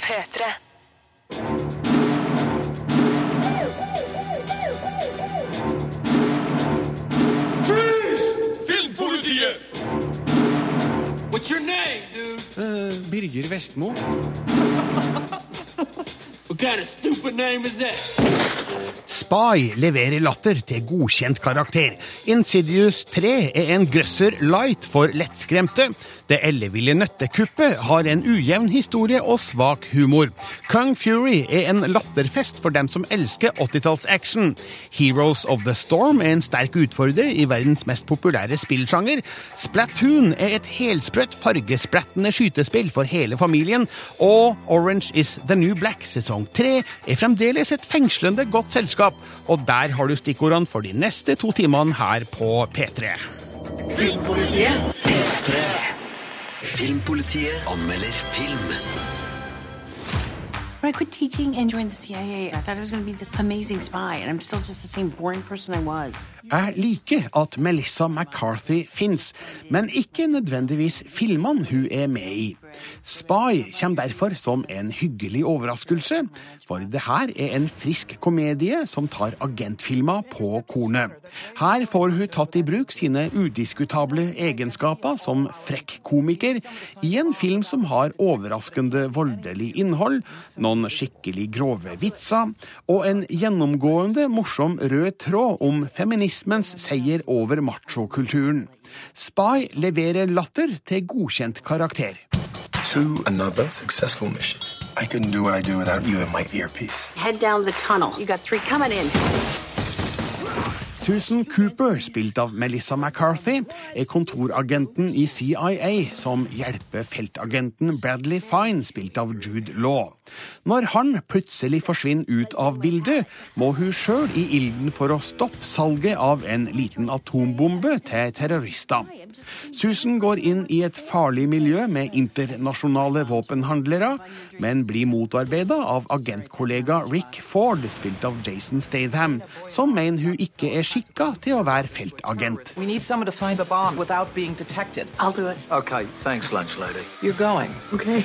P3. Filmpolitiet! What's your name, dude? Eh, Birger Vestmo. What kind of stupid name is that? Spy leverer latter til godkjent karakter. Insidious 3 er en grøsser light for lettskremte. Det elleville nøttekuppet har en ujevn historie og svak humor. Kung Fury er en latterfest for dem som elsker 80-talls-action. Heroes of the Storm er en sterk utfordrer i verdens mest populære spillsjanger. Splatoon er et helsprøtt, fargesprettende skytespill for hele familien. Og Orange is the New Black sesong 3 er fremdeles et fengslende godt selskap. Og der har du stikkordene for de neste to timene her på P3. Filmpolitiet anmelder film. When I quit teaching and joined the CIA, I thought I was going to be this amazing spy, and I'm still just the same boring person I was. Jeg liker at Melissa McCarthy fins, men ikke nødvendigvis filmene hun er med i. Spy kommer derfor som en hyggelig overraskelse, for det her er en frisk komedie som tar agentfilmer på kornet. Her får hun tatt i bruk sine udiskutable egenskaper som frekk komiker i en film som har overraskende voldelig innhold, noen skikkelig grove vitser og en gjennomgående morsom rød tråd om feminismens seier over machokulturen. Spy leverer latter til godkjent karakter. To another successful mission. I couldn't do what I do without you in my earpiece. Head down the tunnel. You got three coming in. Susan Cooper, spilt av Melissa McCarthy, er kontoragenten i CIA som hjelper feltagenten Bradley Fine, spilt av Jude Law. Når han plutselig forsvinner ut av bildet, må hun sjøl i ilden for å stoppe salget av en liten atombombe til terrorister. Susan går inn i et farlig miljø med internasjonale våpenhandlere, men blir motarbeida av agentkollega Rick Ford, spilt av Jason Statham, som mener hun ikke er skikka til å være feltagent. Okay, thanks, lunch lady. You're going. Okay.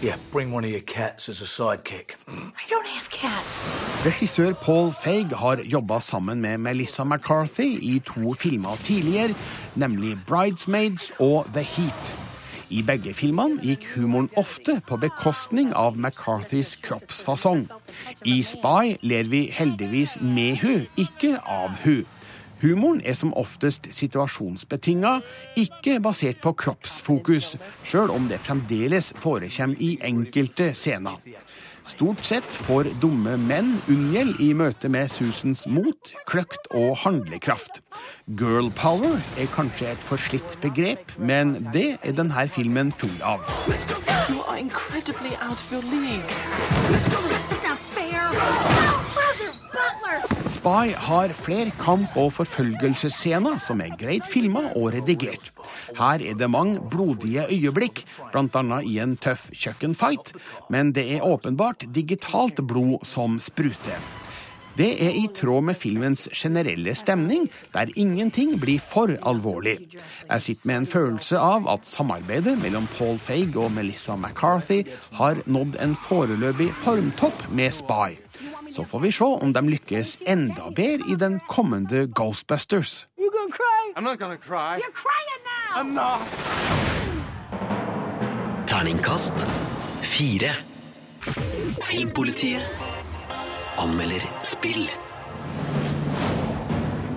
Yeah, bring one of your cats as a sidekick. I don't have cats. Regissør Paul Feig har jobba sammen med Melissa McCarthy i to filmer tidligere, nemlig Bridesmaids og The Heat. I begge filmene gikk humoren ofte på bekostning av McCarthys kroppsfasong. I Spy ler vi heldigvis med hun, ikke av hun. Humoren er som oftest situasjonsbetinga, ikke basert på kroppsfokus, sjøl om det fremdeles forekommer i enkelte scener. Stort sett får dumme menn unngjeld i møte med Susans mot, kløkt og handlekraft. Girl power er kanskje et forslitt begrep, men det er denne filmen full av. You are incredibly out of your league. Butler. Spy har flere kamp- og forfølgelsesscener som er greit filma og redigert. Her er det mange blodige øyeblikk, bl.a. i en tøff kjøkkenfight, men det er åpenbart digitalt blod som spruter. Det er i tråd med filmens generelle stemning, der ingenting blir for alvorlig. Jeg sitter med en følelse av at samarbeidet mellom Paul Feig og Melissa McCarthy har nådd en foreløpig formtopp med Spy. Så får vi se om de lykkes enda bedre i den kommende Ghostbusters. You gonna cry? I'm not gonna cry. You're crying now. I'm not. Terningkast fire. Filmpolitiet anmelder spill.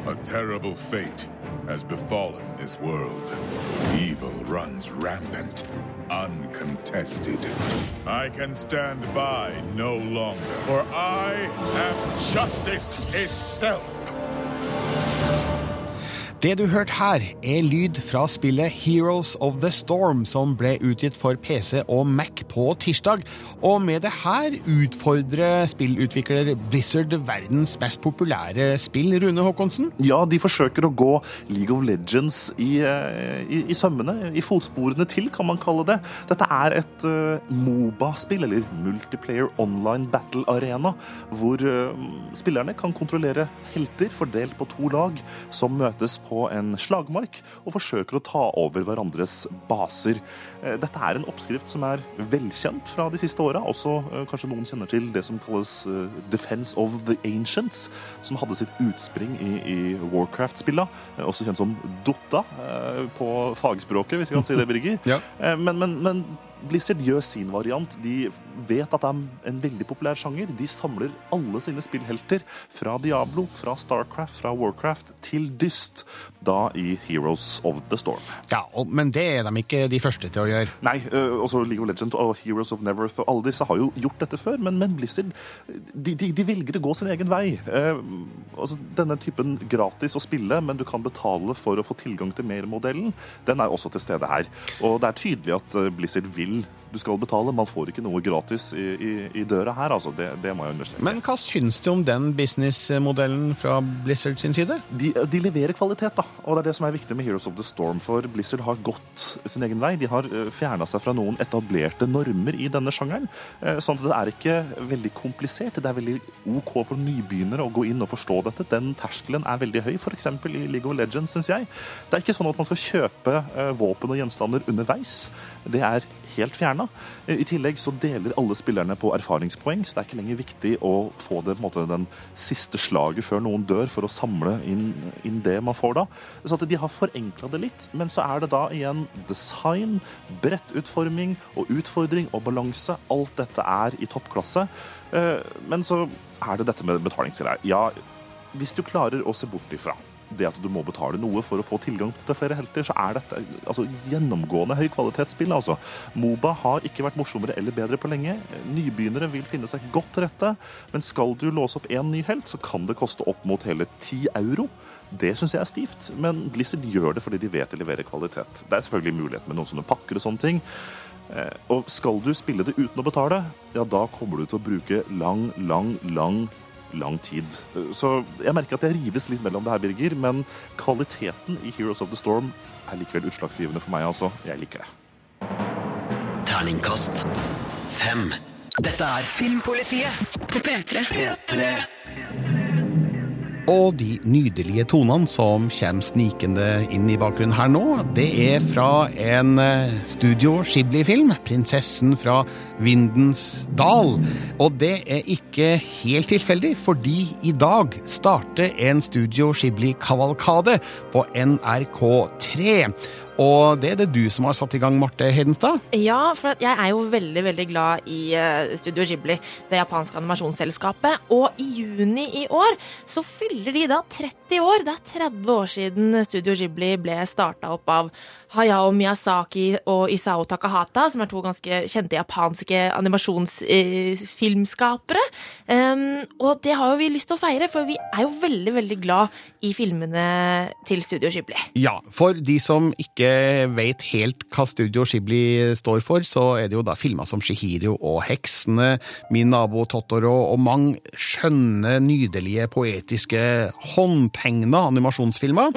A terrible fate has befallen this world. Evil runs rampant, uncontested. I can stand by no longer, for I am justice itself. Det du hørte her, er lyd fra spillet Heroes of the Storm, som ble utgitt for PC og Mac på tirsdag. Og med det her utfordrer spillutvikler Blizzard verdens mest populære spill, Rune Håkonsen. Ja, de forsøker å gå League of Legends i, eh, i, i sømmene, i fotsporene til, kan man kalle det. Dette er et uh, Moba-spill, eller Multiplayer Online Battle Arena, hvor uh, spillerne kan kontrollere helter fordelt på to lag, som møtes på på en slagmark og forsøker å ta over hverandres baser. Eh, Dette er en oppskrift som er velkjent fra de siste åra. Også eh, kanskje noen kjenner til det som kalles eh, Defense of the Ancients, som hadde sitt utspring i, i Warcraft-spilla, eh, også kjent som Dotta på fagspråket, hvis vi kan si det, Birger. Ja. Men, men, men Blizzard gjør sin variant. De vet at det er en veldig populær sjanger. De samler alle sine spillhelter fra Diablo, fra Starcraft, fra Warcraft til Dyst, da i Heroes of the Storm. Ja, og, Men det er de ikke de første til å gjøre. Nei, øh, også League of Legends og Heroes of Neverth og alle disse har jo gjort dette før, men, men Blizzard de, de, de velger å gå sin egen vei. Eh, altså, denne typen gratis å spille, men du kan betale for å få tilgang til mer-modellen, den er også til stede her. Og det er tydelig at eh, Blizzard vil du skal betale. Man får ikke noe gratis i, i, i døra her, altså. Det, det må jeg understreke. Men hva syns du om den businessmodellen fra Blizzard sin side? de, de leverer kvalitet, da. Og det er det som er viktig med Heroes of the Storm. For Blizzard har gått sin egen vei. De har fjerna seg fra noen etablerte normer i denne sjangeren. eh, Sånn at det er ikke veldig komplisert. Det er veldig OK for nybegynnere å gå inn og forstå dette. Den terskelen er veldig høy, f.eks. i League of Legends, syns jeg. Det er ikke sånn at man skal kjøpe eh, våpen og gjenstander underveis. Det er helt fjerna. I tillegg så deler alle spillerne på erfaringspoeng, så det er ikke lenger viktig å få det på en måte den siste slaget før noen dør, for å samle inn, inn det man får da. Så at de har forenkla det litt, men så er det da igjen design, brettutforming og utfordring og balanse. Alt dette er i toppklasse. Eh, Men så er det dette med betalingsgreier. Ja, hvis du klarer å se bort ifra det at du må betale noe for å få tilgang til flere helter, så er dette altså, gjennomgående høykvalitetsspill. Altså. Moba har ikke vært morsommere eller bedre på lenge. Nybegynnere vil finne seg godt til rette, men skal du låse opp én ny helt, så kan det koste opp mot hele 10 euro. Det syns jeg er stivt, men Blizzard gjør det fordi de vet de leverer kvalitet. Det er selvfølgelig mulighet med noen sånne pakker og sånne ting. Eh, Og skal du spille det uten å betale, ja, da kommer du til å bruke lang, lang, lang lang tid. Så jeg merker at jeg rives litt mellom det her, Birger, men kvaliteten i Heroes of the Storm er likevel utslagsgivende for meg, altså. Jeg liker det. Terningkast fem. Dette er Filmpolitiet på P3. P3. Og de nydelige tonene som kommer snikende inn i bakgrunnen her nå, det er fra en eh, Studio Ghibli-film, 'Prinsessen fra Vindens dal'. Og det er ikke helt tilfeldig, fordi i dag starter en Studio Ghibli-kavalkade på NRK3. Og det er det du som har satt i gang, Marte Hedenstad? Ja, for jeg er jo veldig veldig glad i eh, Studio Ghibli, det japanske animasjonsselskapet. Og i juni i år så fyller de da 30 år. Det er 30 år siden Studio Ghibli ble starta opp av Hayao Miyazaki og Isao Takahata, som er to ganske kjente japanske animasjonsfilmskapere. Um, og det har jo vi lyst til å feire, for vi er jo veldig, veldig glad i filmene til Studio Ghibli. Ja, for de som ikke vet helt hva Studio Ghibli står for, så er det jo da filmer som Shihiro og Heksene, Min nabo Totoro og mange skjønne, nydelige, poetiske, håndtegna animasjonsfilmer.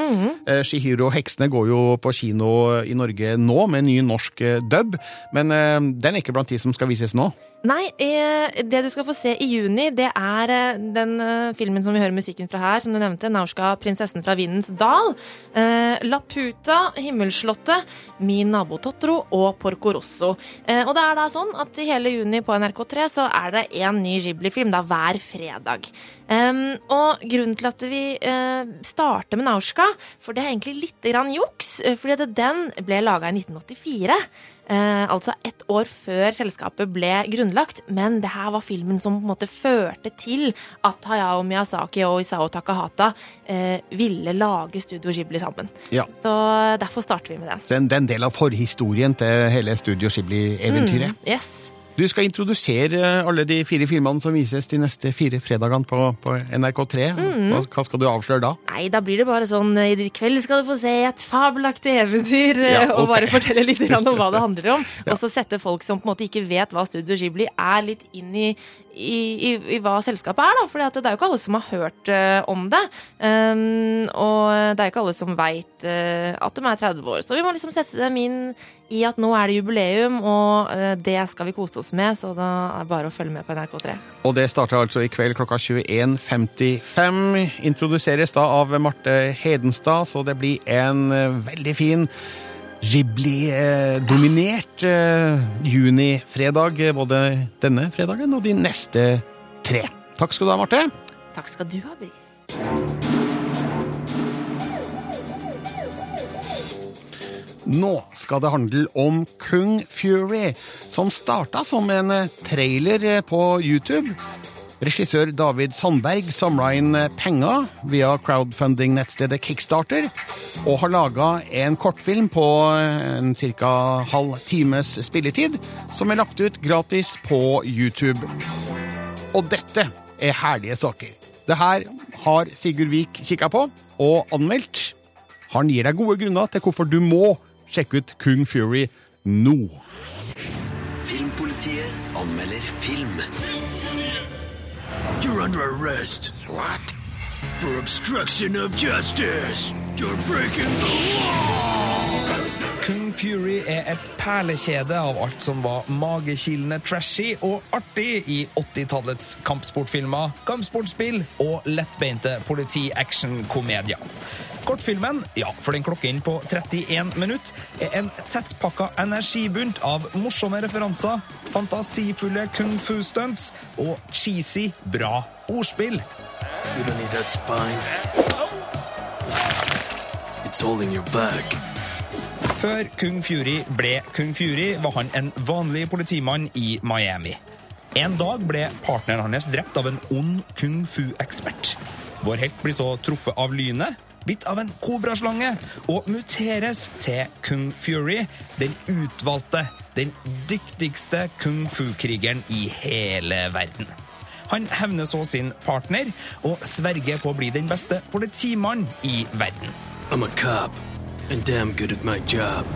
Eh, Shihiro og Heksene går jo på kino i Norge nå med en ny norsk eh, dub, men eh, den er ikke blant de som skal vises nå. Nei, det du skal få se i juni, det er eh, den eh, filmen som vi hører musikken fra her, som du nevnte, Nauska, 'Prinsessen fra vindens dal', eh, Laputa, 'Himmelslottet', 'Min nabo Totoro' og 'Porco Rosso'. Og det er da sånn at i hele juni på NRK3 så er det en ny Ghibli-film da hver fredag. Og grunnen til at vi starter med Nauska, for det er egentlig litt grann juks, fordi at den ble laga i 1984. Eh, altså ett år før selskapet ble grunnlagt. Men det her var filmen som på en måte førte til at Hayao Miyazaki og Isao Takahata eh, ville lage Studio Ghibli sammen. Ja. Så derfor starter vi med den. Så det er en del av forhistorien til hele Studio Ghibli-eventyret. Yes. Du skal introdusere alle de fire filmene som vises de neste fire fredagene på, på NRK3. Hva, hva skal du avsløre da? Nei, da blir det bare sånn eh, I kveld skal du få se et fabelaktig eventyr, ja, okay. og bare fortelle litt om hva det handler om. Og så sette folk som på en måte ikke vet hva Studio Ghibli er, litt inn i, i, i, i hva selskapet er, da. For det er jo ikke alle som har hørt uh, om det. Um, og det er jo ikke alle som veit at de er 30 år. Så vi må liksom sette dem inn i at nå er det jubileum, og uh, det skal vi kose oss med. Så da er det bare å følge med på NRK3. Og det starter altså i kveld klokka 21.55. Introduseres da av Marte Hedenstad, så det blir en eh, veldig fin Ghibli-dominert eh, junifredag, både denne fredagen og de neste tre. Takk skal du ha, Marte. Takk skal du ha, Birger. Nå skal det handle om Kung Fury, som starta som en eh, trailer eh, på YouTube. Regissør David Sandberg samla inn eh, penger via crowdfunding-nettstedet Kickstarter, og har laga en kortfilm på en ca. halv times spilletid, som er lagt ut gratis på YouTube. Og dette er herlige saker. Det her har Sigurd Vik kikka på og anmeldt. Han gir deg gode grunner til hvorfor du må sjekke ut Kung Fury nå. Filmpolitiet anmelder film. You're under arrest. What? For obstruction of justice. You're breaking the law. Fury er et perlekjede av alt som var magekilende trashy og artig i 80-tallets kampsportfilmer, kampsportspill og lettbeinte politi-action-komedier. Kortfilmen, ja, for den klokker inn på 31 minutter, er en tettpakka energibunt av morsomme referanser, fantasifulle kung fu-stunts og cheesy, bra ordspill. You don't need that spine. It's holding your back. Før Kung Fury ble Kung Fury, var han en vanlig politimann i Miami. En dag ble partneren hans drept av en ond kung fu-ekspert. Vår helt blir så truffet av lynet, bitt av en kobraslange, og muteres til Kung Fury, den utvalgte, den dyktigste kung fu-krigeren i hele verden. Han hevner så sin partner og sverger på å bli den beste politimannen i verden. I'm a cop, and damn good at my job.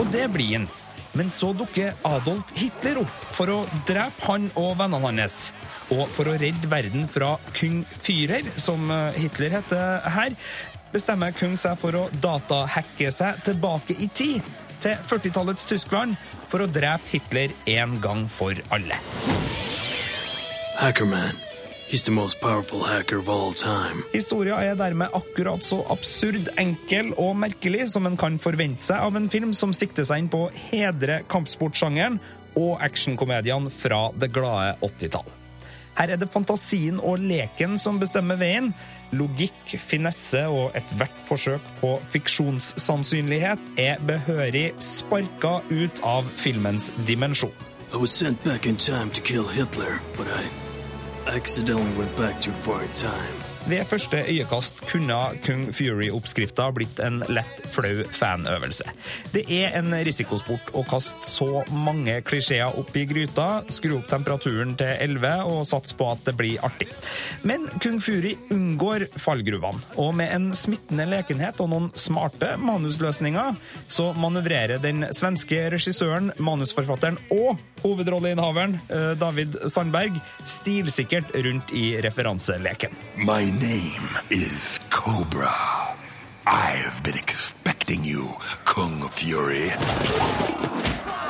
Og det blir han. Men så dukker Adolf Hitler opp for å drepe han og vennene hans. Og for å redde verden fra Kung Führer, som eh, Hitler heter her, bestemmer Kung seg for å datahacke seg tilbake i tid, til 40-tallets Tyskland, for å drepe Hitler en gang for alle. Hackerman. He's the most powerful hacker of all time. Historia er dermed akkurat så absurd, enkel og merkelig som en kan forvente seg av en film som sikter seg inn på å hedre kampsportsjangeren og actionkomediene fra det glade 80-tall. Her er det fantasien og leken som bestemmer veien. Logikk, finesse og ethvert forsøk på fiksjonssannsynlighet er behørig sparka ut av filmens dimensjon. I was sent back in time to kill Hitler, but I Ved første øyekast kunne Kung Fury-oppskrifta blitt en lett flau fanøvelse. Det er en risikosport å kaste så mange klisjeer opp i gryta, skru opp temperaturen til 11 og satse på at det blir artig. Men Kung Fury unngår fallgruvene, og med en smittende lekenhet og noen smarte manusløsninger, så manøvrerer den svenske regissøren, manusforfatteren og hovedrolleinnehaveren, eh, David Sandberg, stilsikkert rundt i referanseleken. My name is Cobra. I've been expecting you, Kung Fury.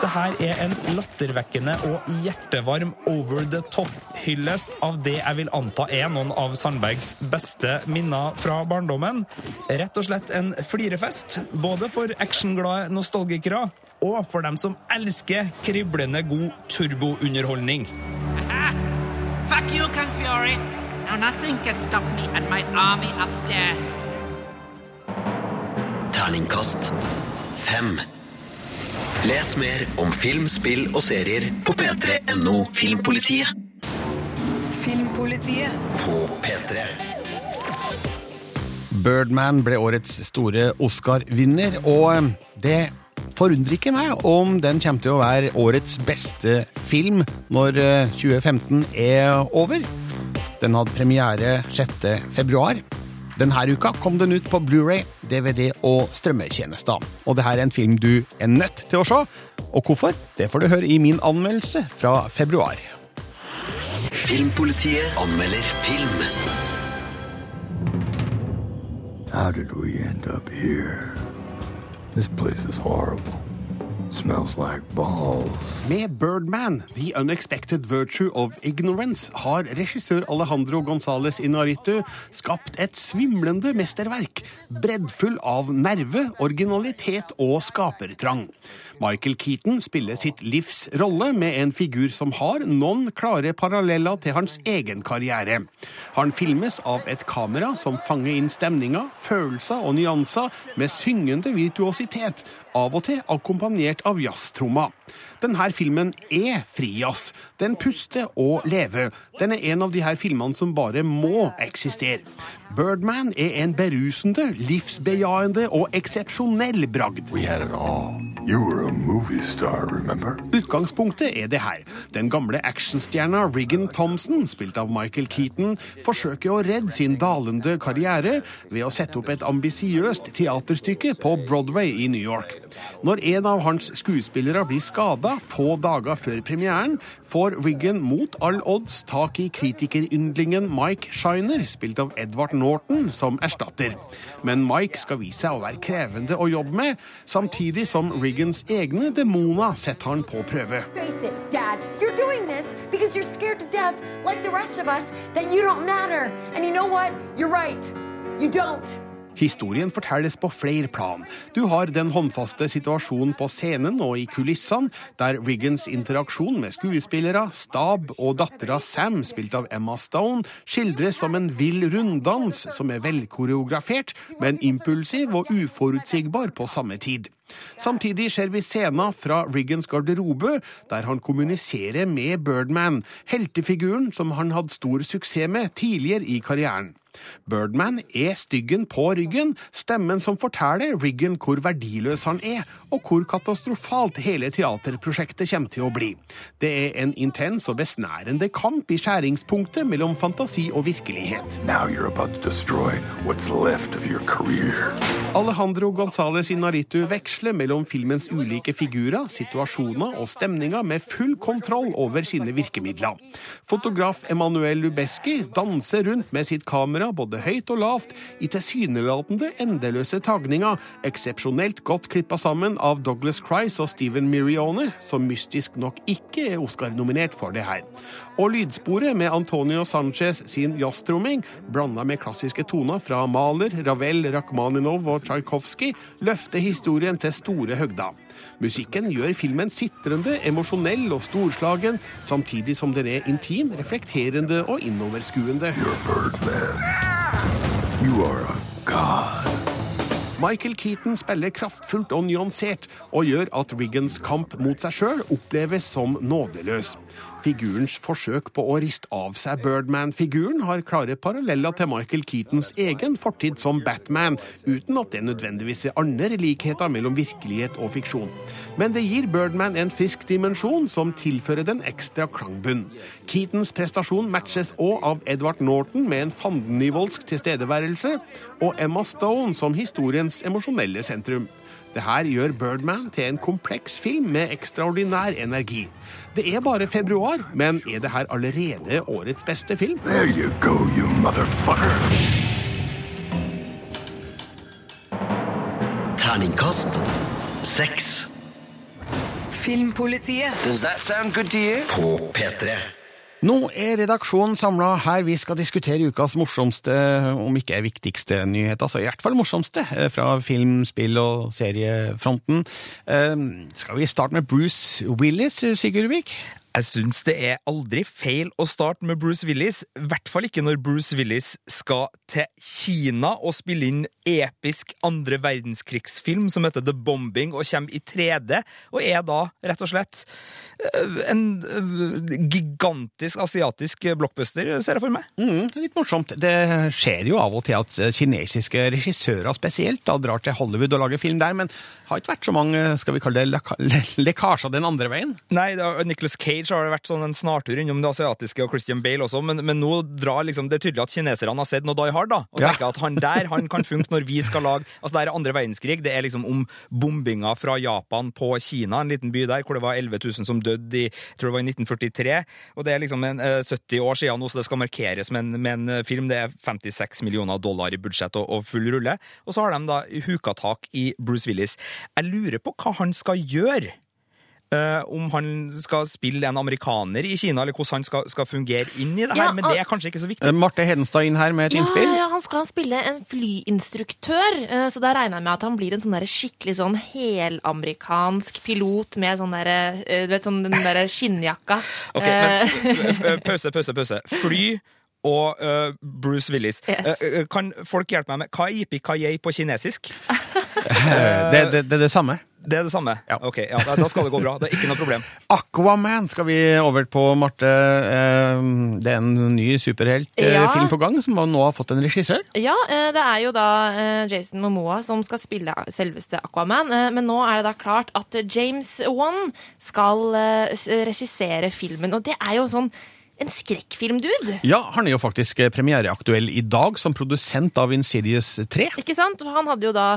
Det her er en lattervekkende og hjertevarm over the top-hyllest av det jeg vil anta er noen av Sandbergs beste minner fra barndommen. Rett og slett en flirefest, både for actionglade nostalgikere og for dem som elsker kriblende god turbounderholdning. Fuck you, Kung Fury. Now nothing can stop me and my army of death. Terningkast fem. Les mer om film, spill og serier på p3.no Filmpolitiet. Filmpolitiet på P3. Birdman ble årets store Oscar-vinner, og det forundrer ikke meg om den kommer til å være årets beste film når 2015 er over. Den hadde premiere 6. februar. Denne uka kom den ut på Blu-ray, DVD og strømmetjenester. Og det her er en film du er nødt til å se. Og hvorfor? Det får du høre i min anmeldelse fra februar. Filmpolitiet anmelder film. How did we end up here? This place is horrible. Smells like balls. Med Birdman, The Unexpected Virtue of Ignorance, har regissør Alejandro González Inaritu skapt et svimlende mesterverk, breddfull av nerve, originalitet og skapertrang. Michael Keaton spiller sitt livs rolle med en figur som har noen klare paralleller til hans egen karriere. Han filmes av et kamera som fanger inn stemninger, følelser og nyanser med syngende virtuositet, av og til akkompagnert av jazztromma. Denne filmen er frijazz. Den puster og lever. Den er en av de her filmene som bare må eksistere. Birdman er en berusende, livsbejaende og eksepsjonell bragd. We had it all. Star. Utgangspunktet er det her. Den gamle actionstjerna Riggan Thompson, spilt av Michael Keaton, forsøker å redde sin dalende karriere ved å sette opp et ambisiøst teaterstykke på Broadway i New York. Når en av hans skuespillere blir skada få dager før premieren, får Riggan mot all odds tak i kritikeryndlingen Mike Shiner, spilt av Edward Norton, som erstatter. Men Mike skal vise seg å være krevende å jobbe med, samtidig som Riggans egne demoner setter han på prøve. It, Dad. You're doing this because you're scared to death, like the rest of us, that you don't matter. And you know what? You're right. You don't. Historien fortelles på flere plan. Du har den håndfaste situasjonen på scenen og i kulissene, der Riggans interaksjon med skuespillere, stab og dattera Sam, spilt av Emma Stone, skildres som en vill runddans som er velkoreografert, men impulsiv og uforutsigbar på samme tid. Samtidig ser vi scener fra Riggans garderobe, der han kommuniserer med Birdman, heltefiguren som han hadde stor suksess med tidligere i karrieren. Birdman er styggen på ryggen, stemmen som forteller Riggan hvor verdiløs han er, og hvor katastrofalt hele teaterprosjektet kommer til å bli. Det er en intens og besnærende kamp i skjæringspunktet mellom fantasi og virkelighet. Alejandro González Inaritu veksler mellom filmens ulike figurer, situasjoner og stemninger med full kontroll over sine virkemidler. Fotograf Emanuel Lubeski danser rundt med sitt kamera både høyt og lavt i tilsynelatende endeløse tagninger, eksepsjonelt godt klippa sammen av Douglas Christ og Steven Mirione, som mystisk nok ikke er Oscar-nominert for det her. Og lydsporet med Antonio Sanchez sin jazztromming, blanda med klassiske toner fra Mahler, Ravel, Rakhmaninov og Tsjajkovskij, løfter historien til store høgder. Musikken gjør filmen sitrende, emosjonell og storslagen, samtidig som den er intim, reflekterende og innoverskuende. Michael Keaton spiller kraftfullt og nyansert, og gjør at Riggans kamp mot seg sjøl oppleves som nådeløs. Figurens forsøk på å riste av seg Birdman-figuren har klare paralleller til Michael Keatons egen fortid som Batman, uten at det nødvendigvis er andre likheter mellom virkelighet og fiksjon. Men det gir Birdman en frisk dimensjon som tilfører den ekstra klangbunn. Keatons prestasjon matches òg av Edward Norton med en fandenivoldsk tilstedeværelse, og Emma Stone som historiens emosjonelle sentrum. Det her gjør Birdman til en kompleks film med ekstraordinær energi. Det er bare februar, men er det her allerede årets beste film? There you go, you motherfucker. Terningkast seks. Filmpolitiet. Does that sound good to you? På P3. Nå er redaksjonen samla her vi skal diskutere ukas morsomste, om ikke viktigste nyheter, så i hvert fall morsomste, eh, fra film-, spill- og seriefronten. Eh, skal vi starte med Bruce Willis, Sigurd Vik? Jeg syns det er aldri feil å starte med Bruce Willis, i hvert fall ikke når Bruce Willis skal til Kina og spille inn episk andre verdenskrigsfilm som heter The Bombing og kommer i 3D, og er da rett og slett eh, en eh, gigantisk asiatisk blockbuster, ser jeg for meg. Mm, litt morsomt. Det skjer jo av og til at kinesiske regissører spesielt da drar til Hollywood og lager film der, men har ikke vært så mange skal vi kalle det, lekkasjer den andre veien. Nei, det er Nicholas Cage Cage har det vært sånn en snartur innom det asiatiske, og Christian Bale også, men, men nå drar liksom Det er tydelig at kineserne har sett noe Die Hard, da, og Ja. tenker at han der han kan funke når vi skal lage Altså, det er andre verdenskrig, det er liksom om bombinga fra Japan på Kina, en liten by der hvor det var 11 000 som døde i jeg tror det var i 1943, og det er liksom en, eh, 70 år siden nå, så det skal markeres med en, med en eh, film. Det er 56 millioner dollar i budsjett og, og full rulle. Og så har de da huka tak i Bruce Willis. Jeg lurer på hva han skal gjøre. Eh, om han skal spille en amerikaner i Kina, eller hvordan han skal, skal fungere inn i det her. Ja, men det er kanskje ikke så viktig. Eh, Marte Hedenstad inn her med et Ja, innspill. ja, han skal spille en flyinstruktør, Uh, så da regner jeg med at han blir en sånn der skikkelig sånn helamerikansk pilot med sånn derre uh, Du vet, sånn den derre skinnjakka. okay, men Pause, pause, pause. Fly og uh, Bruce Willis. Yes. Eh, kan folk hjelpe meg med hva er yippee på kinesisk? Det, det, det er det samme. Det er det samme? Ok, ja, da skal det gå bra. Det er ikke noe problem. Aquaman skal vi over på, Marte. Eh, Det er en ny superheltfilm Ja. film på gang, som nå har fått en regissør. Ja, eh, det er jo da eh, Jason Momoa som skal spille selveste Aquaman. Men nå er det da klart at James Wan skal regissere filmen. Og det er jo sånn en skrekkfilm-dude. Ja, han er jo faktisk eh, premiereaktuell i dag som produsent av Insidious 3. Ikke sant? Han hadde jo da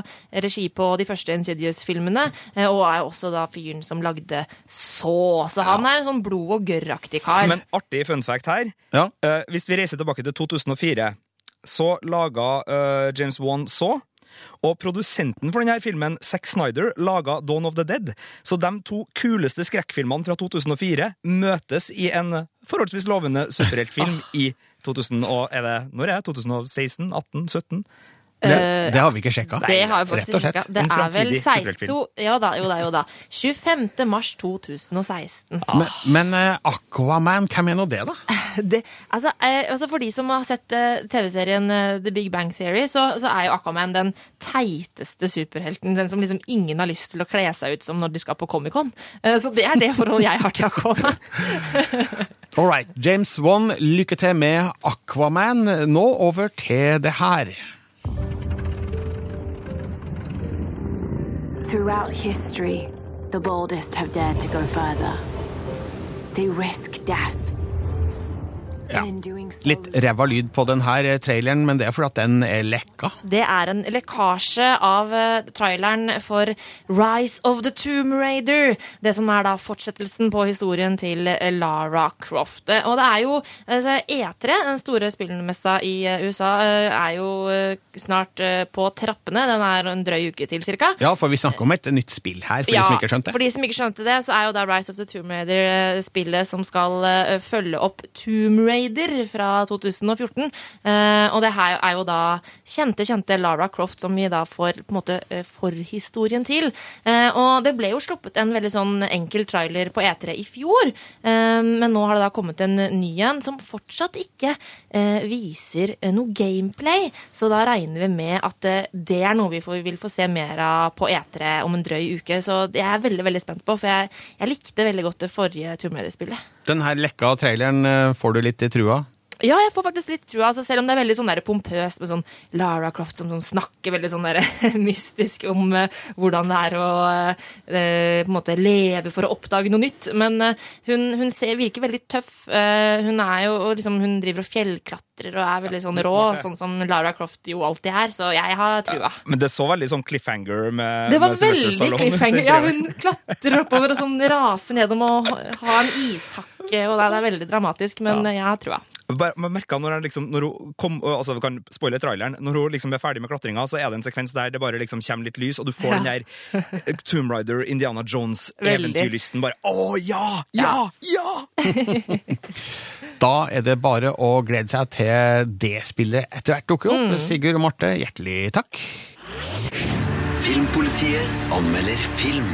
regi på de første Insidious-filmene, eh, og er også da fyren som lagde Så. Så han er en sånn blod og gørr-aktig kar. Men artig fun fact her. Ja. Uh, hvis vi reiser tilbake til 2004, så laga uh, James Wan så. Og produsenten for denne filmen, Zack Snyder, laga Dawn of the Dead. Så de to kuleste skrekkfilmene fra 2004 møtes i en forholdsvis lovende superheltfilm i 2000 og, er det, når er det? 2016? 18? 17? Det, det har vi ikke sjekka. Det har jeg faktisk sjekka. Det er vel 16. Ja da, jo da, jo da. 25. mars 2016. Men, men eh, Aquaman, hvem er nå det, da? Det, altså, eh, altså For de som har sett eh, TV-serien eh, The Big Bang Theory, så, så er jo Aquaman den teiteste superhelten. Den som liksom ingen har lyst til å kle seg ut som når de skal på Comic-Con. Eh, så det er det forholdet jeg har til Aquaman. All right, James Wan, lykke til med Aquaman. Nå over til det her. Throughout history, the boldest have dared to go further. They risk death. And in doing Litt ræva lyd på denne traileren, men det er fordi at den er lekka. Det er en lekkasje av eh, traileren for Rise of the Tomb Raider. Det som er da fortsettelsen på historien til eh, Lara Croft. Eh, Og det er jo altså, E3, den store spillmessa i eh, USA, eh, er jo eh, snart eh, på trappene. Den er en drøy uke til, cirka. Ja, for vi snakker om et nytt spill her, for de som ikke skjønte det. For de som ikke skjønte det, så er jo da Rise of the Tomb Raider eh, spillet som skal eh, følge opp Tomb Raider fra 2014. Eh, og det her er jo da kjente, kjente Lara Croft som vi da får på en måte eh, forhistorien til. Eh, og det ble jo sluppet en veldig sånn enkel trailer på E3 i fjor, men nå har det da kommet en ny en som fortsatt ikke viser noe gameplay. Så da regner vi med at det er noe vi vil få se mer av på E3 om en drøy uke. Så det er jeg veldig veldig spent på, for jeg, jeg likte veldig godt det forrige Tomb Raider-spillet. Den her lekka traileren, får du litt i trua? Ja, jeg får faktisk litt trua, altså, selv om det er veldig sånn der pompøst med sånn Lara Croft som sånn snakker veldig sånn der mystisk om uh, hvordan det er å uh, på en måte leve for å oppdage noe nytt. Men uh, hun, hun ser, virker veldig tøff. Hun er jo og liksom, hun driver og fjellklatrer og er veldig sånn rå, sånn som Lara Croft jo alltid er. Så jeg har trua. Men det så veldig sånn cliffhanger med Det var med veldig cliffhanger. Ja, hun klatrer oppover og sånn raser nedom og har en ishakke, og det er veldig dramatisk, men jeg har trua. Man merka når, liksom, når hun kom, altså vi kan spoile traileren, når hun liksom er ferdig med klatringa, så er det en sekvens der det bare liksom kommer litt lys, og du får Ja. den der eh, Tomb Raider, Indiana Jones-eventyrlysten. Bare å ja! Ja! Ja! Da er det bare å glede seg til det spillet etter hvert dukker opp. Sigurd og Marte, hjertelig takk. Filmpolitiet anmelder film.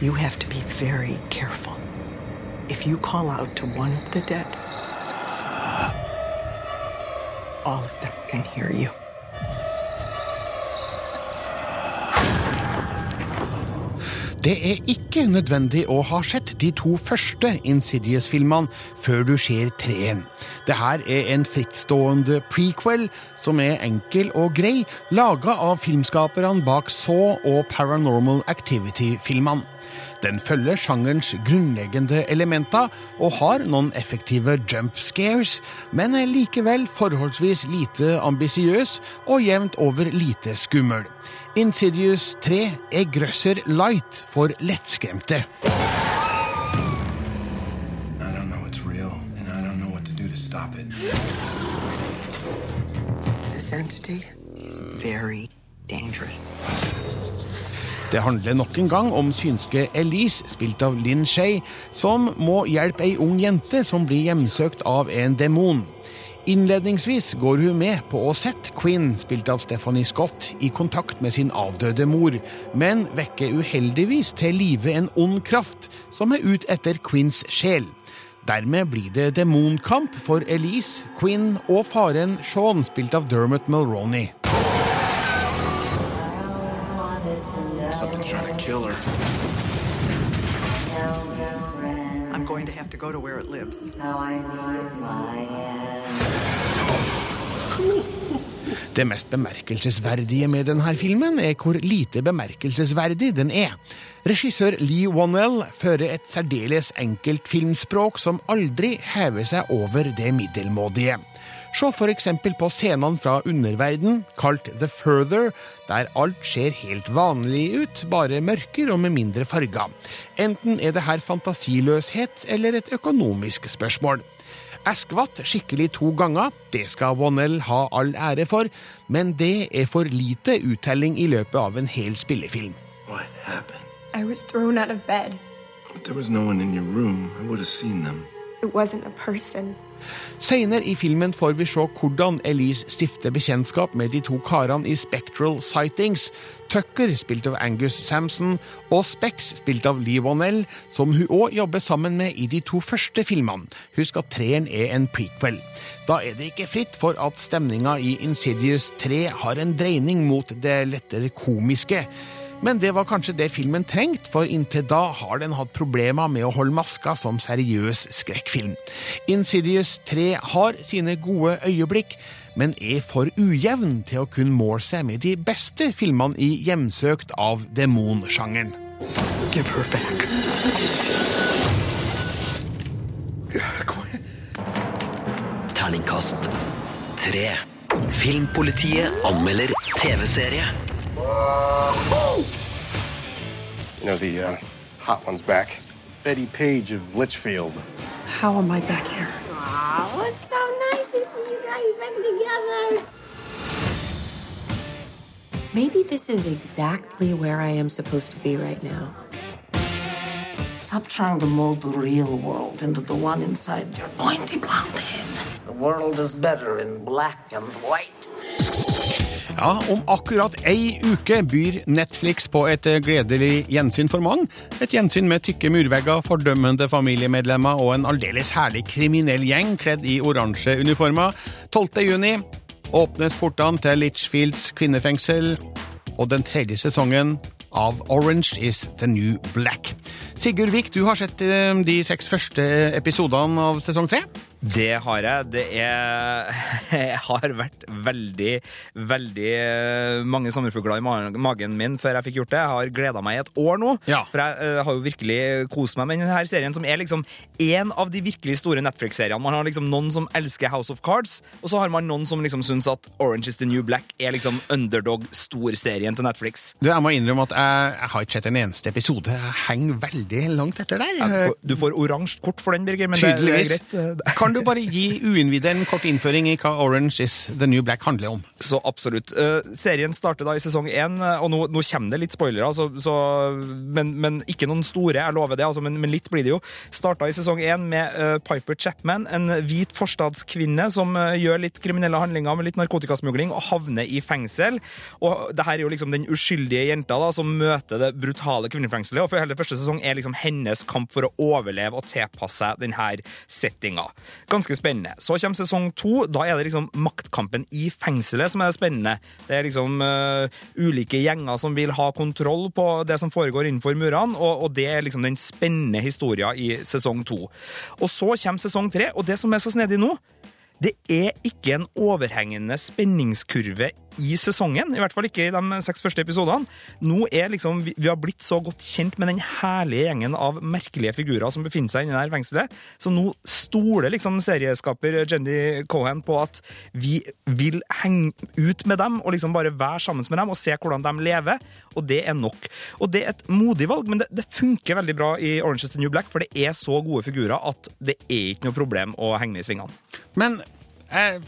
You have to be very careful. If you call out to one of the dead, all of them can hear you. Det er ikke nødvendig å ha sett de to første Insidious-filmene før du ser treeren. Det her er en frittstående prequel som er enkel og grei, laga av filmskaperne bak Saw og Paranormal Activity-filmene. Den følger sjangerens grunnleggende elementer og har noen effektive jump scares, men er likevel forholdsvis lite ambisiøs og jevnt over lite skummel. Insidious 3 er grøsser light for lettskremte. I don't know it's real, and I don't know what to do to stop it. This entity is very dangerous. Det handler nok en gang om synske Elise, spilt av Lynn Shay, som må hjelpe ei ung jente som blir hjemsøkt av en demon. Innledningsvis går hun med på å sette Quinn, spilt av Stephanie Scott, i kontakt med sin avdøde mor, men vekker uheldigvis til live en ond kraft som er ute etter Quinns sjel. Dermed blir det demonkamp for Elise, Quinn og faren Sean, spilt av Dermot Mulroney. To go to where it lives. Det mest bemerkelsesverdige med denne filmen er hvor lite bemerkelsesverdig den er. Regissør Lee Wannell fører et særdeles enkelt filmspråk som aldri hever seg over det middelmådige. Se for eksempel på scenene fra underverden, kalt The Further, der alt ser helt vanlig ut, bare mørkere og med mindre farger. Enten er det her fantasiløshet eller et økonomisk spørsmål. Askvatt skikkelig to ganger, det skal Wannell ha all ære for, men det er for lite uttelling i løpet av en hel spillefilm. What happened? I was thrown out of bed. If there was no one in your room, I would have seen them. It wasn't a person. Senere i filmen får vi se hvordan Elise stifter bekjentskap med de to karene i Spectral Sightings, Tucker, spilt av Angus Samson, og Specs, spilt av Lee Wonell, som hun òg jobber sammen med i de to første filmene. Husk at treeren er en prequel. Da er det ikke fritt for at stemninga i Insidious 3 har en dreining mot det lettere komiske. Men det var kanskje det filmen trengte, for inntil da har den hatt problemer med å holde maska som seriøs skrekkfilm. Insidious 3 har sine gode øyeblikk, men er for ujevn til å kunne måle seg med de beste filmene i Hjemsøkt av demonsjangeren. Give her back. Terningkast tre. Filmpolitiet anmelder TV-serie. You know, the uh, hot one's back. Betty Page of Litchfield. How am I back here? Oh, it's so nice to see you guys back together. Maybe this is exactly where I am supposed to be right now. Stop trying to mold the real world into the one inside your pointy blonde head. The world is better in black and white. Ja, Om akkurat ei uke byr Netflix på et eh, gledelig gjensyn for mange. Et gjensyn med tykke murvegger, fordømmende familiemedlemmer og en aldeles herlig kriminell gjeng kledd i oransje uniformer. 12. juni åpnes portene til Litchfields kvinnefengsel, og den tredje sesongen av Orange is the New Black. Sigurd Vik, du har sett eh, de seks første episodene av sesong tre? Det har jeg. Det er Jeg har vært veldig, veldig eh, mange sommerfugler i magen min før jeg fikk gjort det. Jeg har gleda meg i et år nå, for jeg eh, har jo virkelig kost meg med denne serien, som er liksom en av de virkelig store Netflix-seriene. Man har liksom noen som elsker House of Cards, og så har man noen som liksom syns at Orange is the New Black er liksom underdog-storserien til Netflix. Du, Jeg må innrømme at jeg, jeg har ikke sett en eneste episode. Jeg henger veldig langt etter der. Jeg Du får oransje kort for den, Birger, men det, det er greit. Kan du bare gi uinnvidde en kort innføring i hva Orange is the New Black handler om? Så absolutt. Uh, serien starter da i sesong én, eh, og nå, nå kommer det litt spoilere, så, så, men, men ikke noen store, jeg lover det, altså, men, men litt blir det jo. Starta i sesong én med uh, Piper Chapman, en hvit forstadskvinne som uh, gjør litt kriminelle handlinger med litt narkotikasmugling og havner i fengsel. Og det her er jo liksom den uskyldige jenta da, som møter det brutale kvinnefengselet, og for hele første sesong er liksom hennes kamp for å overleve og tilpasse seg denne settinga. Ganske spennende. Så kommer sesong to. Da er det liksom maktkampen i fengselet som er spennende. Det er liksom uh, ulike gjenger som vil ha kontroll på det som foregår innenfor murene, og, og det er liksom den spennende historien i sesong to. Og så kommer sesong tre, og det som er så snedig nå, Det er ikke en overhengende spenningskurve i sesongen, i hvert fall ikke i de seks første episodene. Nå er liksom, vi, har blitt så godt kjent med den herlige gjengen av merkelige figurer som befinner seg inni det fengselet, så nå stoler liksom serieskaper Jenny Cohen på at vi vil henge ut med dem og liksom bare være sammen med dem og se hvordan de lever, og det er nok. Og det er et modig valg, men det, det funker veldig bra i Orange is the New Black, for det er så gode figurer at det er ikke noe problem å henge med i svingene. Men jeg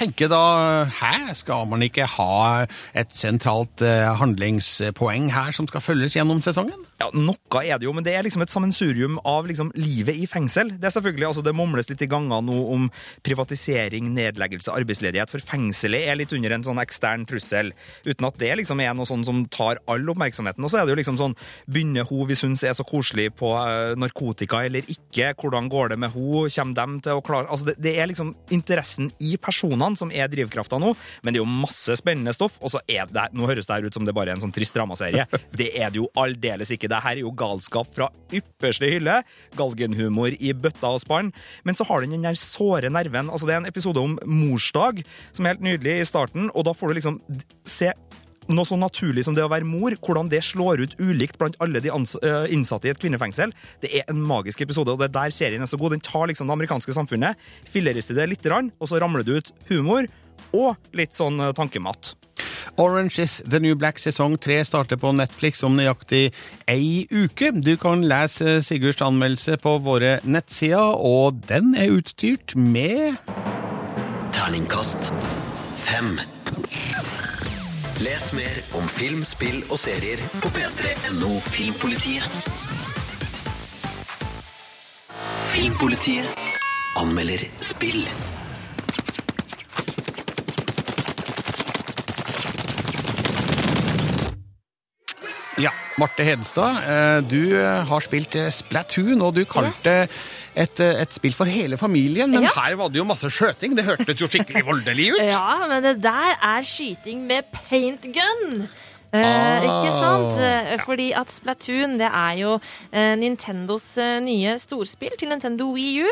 tenker da Hæ, skal man ikke ha et sentralt eh, handlingspoeng her som skal følges gjennom sesongen? Ja, Noe er det jo, men det er liksom et sammensurium av liksom livet i fengsel. Det er selvfølgelig, altså det mumles litt i ganger nå om privatisering, nedleggelse, arbeidsledighet, for fengselet er litt under en sånn ekstern trussel, uten at det liksom er noe sånn som tar all oppmerksomheten. Og så er det jo liksom sånn, begynner hun vi syns er så koselig på eh, narkotika eller ikke, hvordan går det med hun, kommer dem til å klare Altså det, det er liksom interessen i personene som er drivkrafta nå, men det er jo masse spennende stoff, og så er det, nå høres det her ut som det bare er en sånn trist dramaserie. Det er det jo aldeles ikke. Det her er jo galskap fra ypperste hylle. Galgenhumor i bøtta og spann. Men så har den den der såre nerven. Altså Det er en episode om morsdag som er helt nydelig i starten, og da får du liksom se noe så naturlig som det å være mor, hvordan det slår ut ulikt blant alle de innsatte i et kvinnefengsel. Det er en magisk episode, og det er der serien er så god. Den tar liksom det amerikanske samfunnet, fillerister det litt, og så ramler det ut humor og litt sånn øh, tankemat. Orange is the New Black sesong tre starter på Netflix om nøyaktig ei uke. Du kan lese Sigurds anmeldelse på våre nettsider, og den er utstyrt med Terningkast fem. Les mer om film, spill og serier på p3.no Filmpolitiet. Filmpolitiet anmelder spill. Ja, Marte Hedenstad, eh, du har spilt eh, Splatoon, og du kalte et, eh, et spill for hele familien. Men Ja. her var det jo masse skjøting. Det hørtes jo skikkelig voldelig ut. Ja, men det der er skyting med paint gun. Eh, Ah, ikke sant? Eh, Fordi at Splatoon det er jo eh, Nintendos eh, nye storspill til Nintendo Wii U.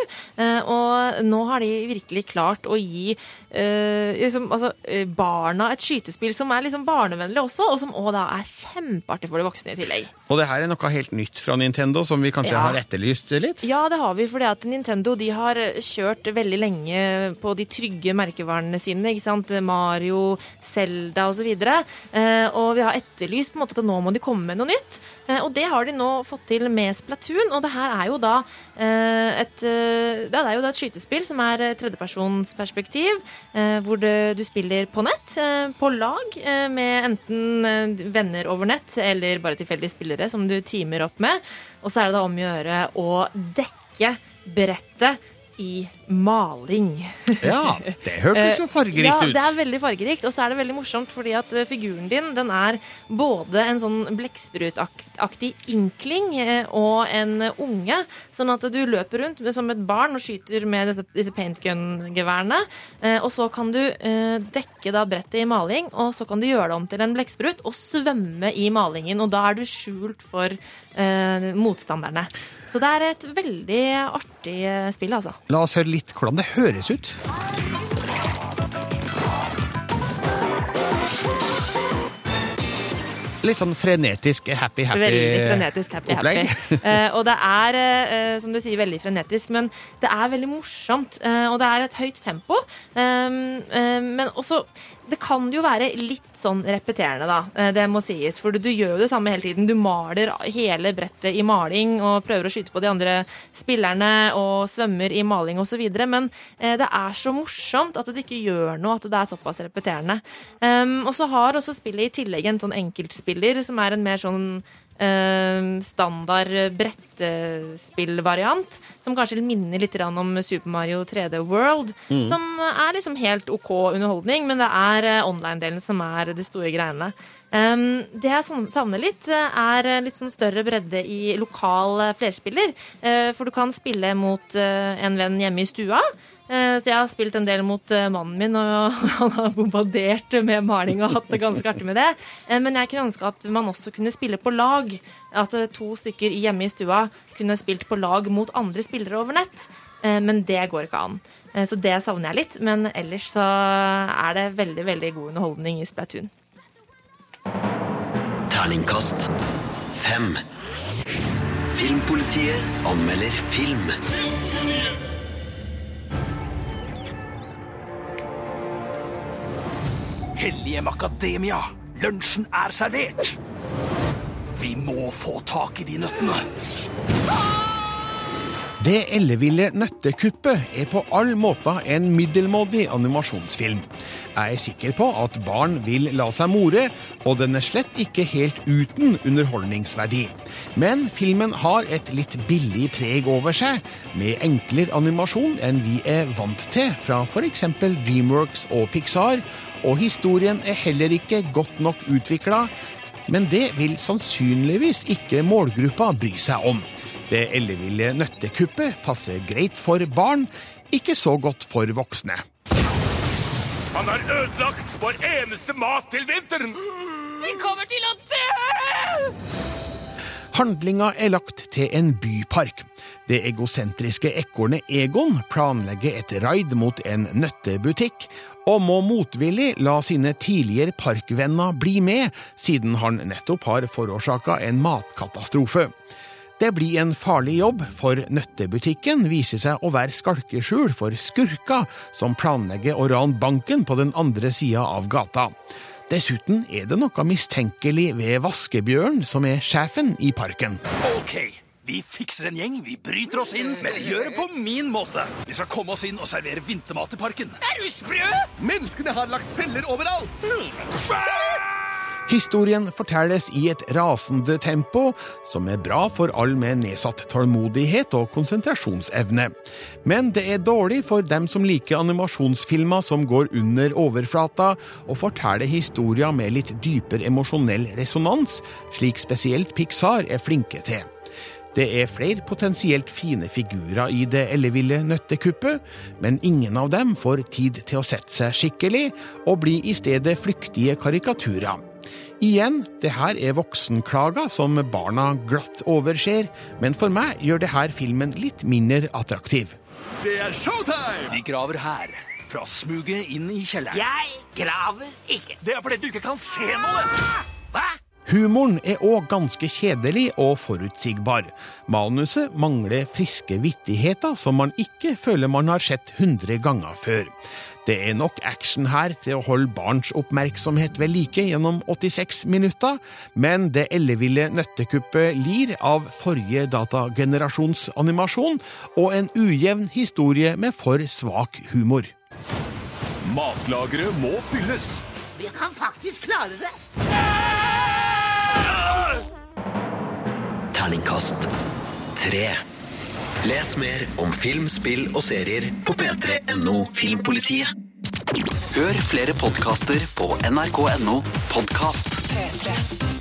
Og nå har de virkelig klart å gi liksom, altså, barna et skytespill som er liksom barnevennlig også, og som da er kjempeartig for de voksne i tillegg. Og det her er noe helt nytt fra Nintendo som vi kanskje Ja. har etterlyst litt. Ja, det har vi, fordi at Nintendo de har kjørt veldig lenge på de trygge merkevarene sine. ikke sant? Mario, Zelda osv. Eh, og vi har etterlyst på en måte at nå må de komme med noe nytt. Eh, og det har de nå fått til med Splatoon. Og det her er jo da eh, et, eh, det er jo da et skytespill som er tredjepersonsperspektiv, hvor du spiller på nett, på lag, med enten venner over nett eller bare tilfeldige spillere som du teamer opp med. Og så er det da om å gjøre å dekke brettet i maling. Ja, det hørtes jo fargerikt ja, ut. det er veldig fargerikt. Og så er det veldig morsomt fordi at eh, figuren din den er både en sånn blekksprutaktig inkling eh, og en unge. Sånn at du løper rundt som et barn og skyter med disse, disse paintgun-geværene. Eh, Og så kan du eh, dekke da brettet i maling, og så kan du gjøre det om til en blekksprut og svømme i malingen. Og da er du skjult for eh, motstanderne. Så det er et veldig artig eh, spill, altså. La oss høre litt hvordan det høres ut. Litt sånn frenetisk happy-happy Veldig frenetisk happy opplegg. happy. Eh, og det er, eh, som du sier, veldig frenetisk, men det er veldig morsomt. eh, og det er et høyt tempo. Um, eh, men også Det kan jo være litt sånn repeterende, da. eh, det må sies. For du, gjør jo det samme hele tiden. Du maler hele brettet i maling og prøver å skyte på de andre spillerne og svømmer i maling osv. Men eh, det er så morsomt at det ikke gjør noe at det er såpass repeterende. Um, og så har også spillet i tillegg en sånn enkeltspiller som er en mer sånn standard brettespillvariant, som kanskje minner litt om Super Mario 3D World, Mm. som er liksom helt OK underholdning, men det er eh, online-delen som er det store greiene. Um, det jeg savner litt, eh, er eh, litt sånn større bredde i lokal eh, flerspiller. Uh, for du kan spille mot uh, en venn hjemme i stua. Eh, Så jeg har spilt en del mot eh, mannen min, og han har bombardert med maling og hatt det ganske artig med det. Eh, Men jeg kunne ønske at man også kunne spille på lag. At to stykker hjemme i stua kunne spilt på lag mot andre spillere over nett. Men det går ikke an. Så det savner jeg litt. Men ellers så er det veldig, veldig god underholdning i Splatoon. Terningkast fem. Filmpolitiet anmelder film. Hellige Makademia, lunsjen er servert. Vi må få tak i de nøttene. Det elleville nøttekuppet er på all måte en middelmådig animasjonsfilm. Jeg er sikker på at barn vil la seg more, og den er slett ikke helt uten underholdningsverdi. Men filmen har et litt billig preg over seg, med enklere animasjon enn vi er vant til fra f.eks. Dreamworks og Pixar, og historien er heller ikke godt nok utvikla, men det vil sannsynligvis ikke målgruppa bry seg om. Det elleville nøttekuppet passer greit for barn, ikke så godt for voksne. Han har ødelagt vår eneste mat til vinteren. Vi kommer til å dø! Handlinga er lagt til en bypark. Det egosentriske ekornet Egon planlegger et raid mot en nøttebutikk, og må motvillig la sine tidligere parkvenner bli med, siden han nettopp har forårsaka en matkatastrofe. Det blir en farlig jobb, for nøttebutikken viser seg å være skalkeskjul for skurker som planlegger å rane banken på den andre sida av gata. Dessuten er det noe mistenkelig ved Vaskebjørn, som er sjefen i parken. Ok, vi fikser en gjeng, vi bryter oss inn, men vi gjør det på min måte. Vi skal komme oss inn og servere vintermat i parken. Er du sprø? Menneskene har lagt feller overalt. Historien fortelles i et rasende tempo, som er bra for all med nedsatt tålmodighet og konsentrasjonsevne. Men det er dårlig for dem som liker animasjonsfilmer som går under overflata og forteller historier med litt dypere emosjonell resonans, slik spesielt Pixar er flinke til. Det er flere potensielt fine figurer i det elleville nøttekuppet, men ingen av dem får tid til å sette seg skikkelig, og blir i stedet flyktige karikaturer. Igjen, det her er voksenklager som barna glatt overser, men for meg gjør det her filmen litt mindre attraktiv. Det er showtime! Vi graver her. Fra smuget inn i kjelleren. Jeg graver ikke. Det er fordi du ikke kan se noe. Hva? Humoren er òg ganske kjedelig og forutsigbar. Manuset mangler friske vittigheter som man ikke føler man har sett hundre ganger før. Det er nok action her til å holde barns oppmerksomhet ved like gjennom 86 minutter, men det elleville nøttekuppet lir av forrige datagenerasjons animasjon og en ujevn historie med for svak humor. Matlageret må fylles. Vi kan faktisk klare det. Terningkast tre. Les mer om film, spill og serier på p3.no Filmpolitiet. Hør flere podkaster på nrk.no podkast. P3.